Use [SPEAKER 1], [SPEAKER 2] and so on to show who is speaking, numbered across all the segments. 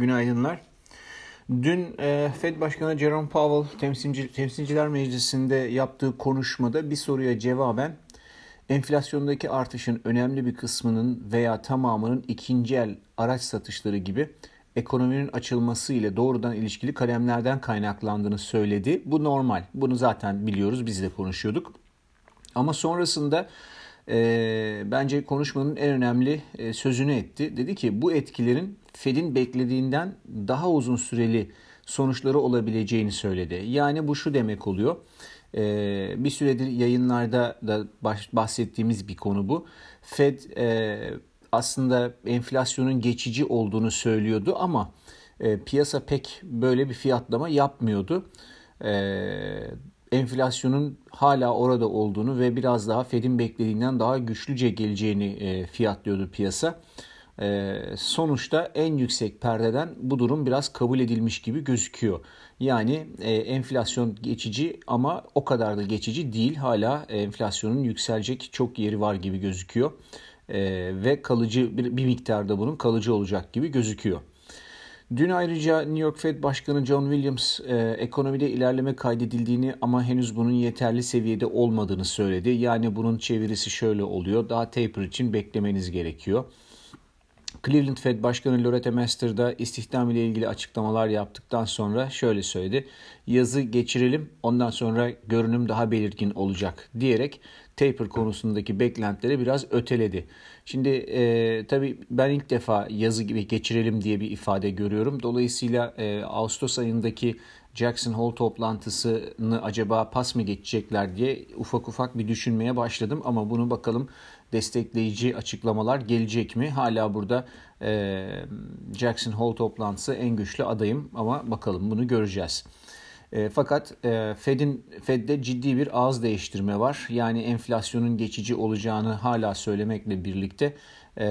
[SPEAKER 1] Günaydınlar. Dün e, Fed Başkanı Jerome Powell temsilci, Temsilciler Meclisi'nde yaptığı konuşmada bir soruya cevaben enflasyondaki artışın önemli bir kısmının veya tamamının ikinci el araç satışları gibi ekonominin açılması ile doğrudan ilişkili kalemlerden kaynaklandığını söyledi. Bu normal. Bunu zaten biliyoruz. Biz de konuşuyorduk. Ama sonrasında e, bence konuşmanın en önemli e, sözünü etti. Dedi ki bu etkilerin Fed'in beklediğinden daha uzun süreli sonuçları olabileceğini söyledi. Yani bu şu demek oluyor. E, bir süredir yayınlarda da bahsettiğimiz bir konu bu. Fed e, aslında enflasyonun geçici olduğunu söylüyordu ama e, piyasa pek böyle bir fiyatlama yapmıyordu. E, enflasyonun hala orada olduğunu ve biraz daha Fed'in beklediğinden daha güçlüce geleceğini e, fiyatlıyordu piyasa. E, sonuçta en yüksek perdeden bu durum biraz kabul edilmiş gibi gözüküyor. Yani e, enflasyon geçici ama o kadar da geçici değil. Hala enflasyonun yükselecek çok yeri var gibi gözüküyor. ve kalıcı bir, bir miktarda bunun kalıcı olacak gibi gözüküyor. Dün ayrıca New York Fed Başkanı John Williams e, ekonomide ilerleme kaydedildiğini ama henüz bunun yeterli seviyede olmadığını söyledi. Yani bunun çevirisi şöyle oluyor. Daha taper için beklemeniz gerekiyor. Cleveland Fed Başkanı Loretta Mester da istihdam ile ilgili açıklamalar yaptıktan sonra şöyle söyledi. Yazı geçirelim ondan sonra görünüm daha belirgin olacak diyerek taper konusundaki beklentileri biraz öteledi. Şimdi e, tabii ben ilk defa yazı gibi geçirelim diye bir ifade görüyorum. Dolayısıyla e, Ağustos ayındaki Jackson Hole toplantısını acaba pas mı geçecekler diye ufak ufak bir düşünmeye başladım. Ama bunu bakalım destekleyici açıklamalar gelecek mi? Hala burada e, Jackson Hole toplantısı en güçlü adayım ama bakalım bunu göreceğiz. E, fakat e, Fed'in Fed'de ciddi bir ağız değiştirme var. Yani enflasyonun geçici olacağını hala söylemekle birlikte e,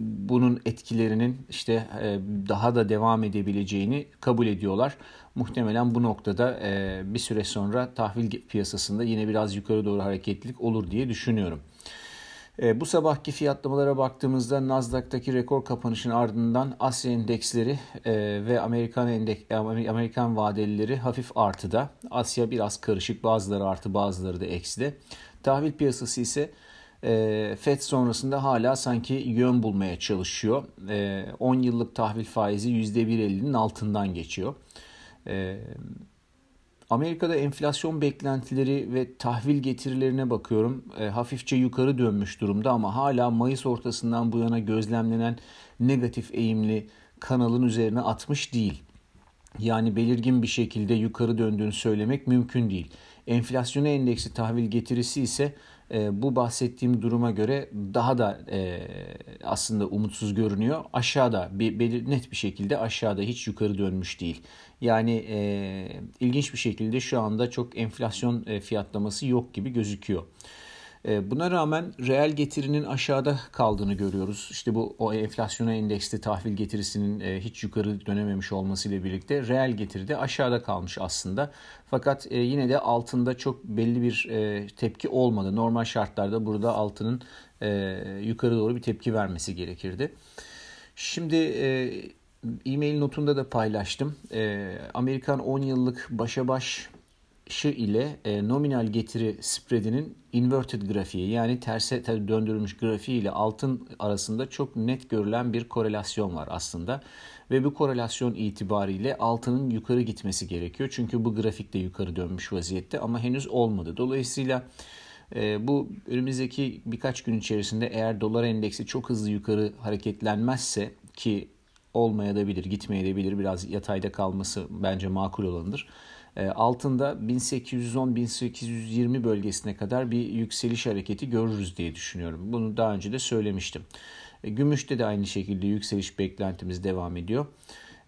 [SPEAKER 1] bunun etkilerinin işte e, daha da devam edebileceğini kabul ediyorlar. Muhtemelen bu noktada e, bir süre sonra tahvil piyasasında yine biraz yukarı doğru hareketlilik olur diye düşünüyorum. E, bu sabahki fiyatlamalara baktığımızda Nasdaq'taki rekor kapanışın ardından Asya endeksleri ve Amerikan endek Amerikan vadelileri hafif artıda. Asya biraz karışık, bazıları artı, bazıları da ekside. Tahvil piyasası ise e, FED sonrasında hala sanki yön bulmaya çalışıyor. 10 yıllık tahvil faizi %1.50'nin altından geçiyor. Amerika'da enflasyon beklentileri ve tahvil getirilerine bakıyorum. Hafifçe yukarı dönmüş durumda ama hala Mayıs ortasından bu yana gözlemlenen negatif eğimli kanalın üzerine atmış değil. Yani belirgin bir şekilde yukarı döndüğünü söylemek mümkün değil. Enflasyona endeksi tahvil getirisi ise e, bu bahsettiğim duruma göre daha da e, aslında umutsuz görünüyor. Aşağıda bir, bir net bir şekilde aşağıda hiç yukarı dönmüş değil. Yani e, ilginç bir şekilde şu anda çok enflasyon e, fiyatlaması yok gibi gözüküyor. E, buna rağmen reel getirinin aşağıda kaldığını görüyoruz. İşte bu o enflasyona endeksli tahvil getirisinin e, hiç yukarı dönememiş olmasıyla birlikte reel getiri de aşağıda kalmış aslında. Fakat e, yine de altında çok belli bir tepki olmadı. Normal şartlarda burada altının yukarı doğru bir tepki vermesi gerekirdi. Şimdi e-mail notunda da paylaştım. Amerikan 10 yıllık başa baş şı ile e, nominal getiri spreadinin inverted grafiği yani terse döndürülmüş grafiği ile altın arasında çok net görülen bir korelasyon var aslında. Ve bu korelasyon itibariyle altının yukarı gitmesi gerekiyor. Çünkü bu grafik de yukarı dönmüş vaziyette ama henüz olmadı. Dolayısıyla e, bu önümüzdeki birkaç gün içerisinde eğer dolar endeksi çok hızlı yukarı hareketlenmezse ki olmaya da bilir, gitmeye de bilir. Biraz yatayda kalması bence makul olanıdır. Ee, altında 1810-1820 bölgesine kadar bir yükseliş hareketi görürüz diye düşünüyorum. Bunu daha önce de söylemiştim. Ee, gümüşte de aynı şekilde yükseliş beklentimiz devam ediyor.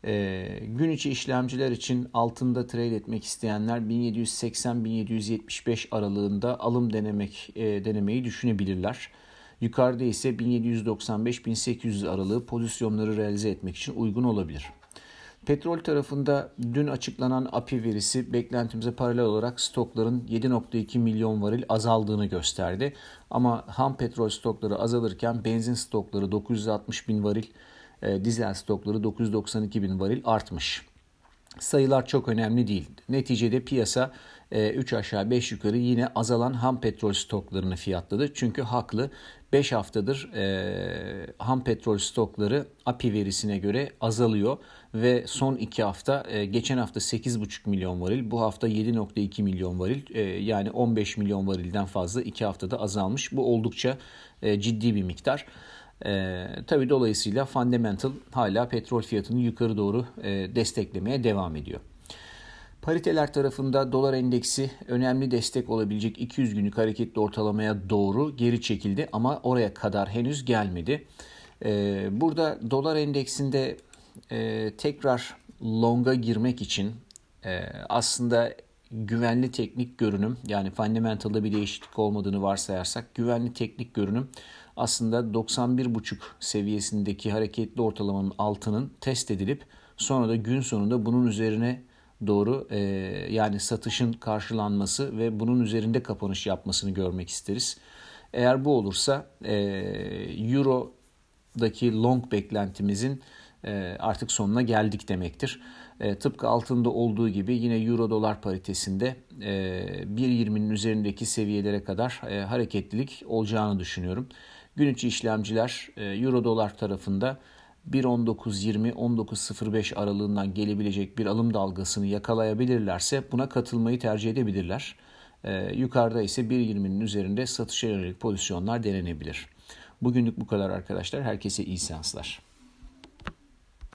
[SPEAKER 1] E, gün içi işlemciler için altında trade etmek isteyenler 1780-1775 aralığında alım denemek e, denemeyi düşünebilirler. Yukarıda ise 1795-1800 aralığı pozisyonları realize etmek için uygun olabilir. Petrol tarafında dün açıklanan API verisi beklentimize paralel olarak stokların 7.2 milyon varil azaldığını gösterdi. Ama ham petrol stokları azalırken benzin stokları 960 bin varil, e, dizel stokları 992 bin varil artmış. Sayılar çok önemli değil. Neticede piyasa 3 aşağı 5 yukarı yine azalan ham petrol stoklarını fiyatladı. Çünkü haklı 5 haftadır e, ham petrol stokları API verisine göre azalıyor ve son 2 hafta e, geçen hafta 8,5 milyon varil bu hafta 7,2 milyon varil e, yani 15 milyon varilden fazla 2 haftada azalmış. Bu oldukça e, ciddi bir miktar. E, tabii dolayısıyla fundamental hala petrol fiyatını yukarı doğru e, desteklemeye devam ediyor. Pariteler tarafında dolar endeksi önemli destek olabilecek 200 günlük hareketli ortalamaya doğru geri çekildi ama oraya kadar henüz gelmedi. Ee, burada dolar endeksinde e, tekrar longa girmek için e, aslında güvenli teknik görünüm yani fundamental'da bir değişiklik olmadığını varsayarsak güvenli teknik görünüm aslında 91.5 seviyesindeki hareketli ortalamanın altının test edilip sonra da gün sonunda bunun üzerine doğru e, yani satışın karşılanması ve bunun üzerinde kapanış yapmasını görmek isteriz. Eğer bu olursa e, Euro'daki long beklentimizin artık sonuna geldik demektir. E, tıpkı altında olduğu gibi yine Euro dolar paritesinde e, 1.20'nin üzerindeki seviyelere kadar e, hareketlilik olacağını düşünüyorum. Gün içi işlemciler e, Euro dolar tarafında 1.19.20-19.05 aralığından gelebilecek bir alım dalgasını yakalayabilirlerse buna katılmayı tercih edebilirler. Yukarıda ise 1.20'nin üzerinde satışa yönelik pozisyonlar denenebilir. Bugünlük bu kadar arkadaşlar. Herkese iyi seanslar.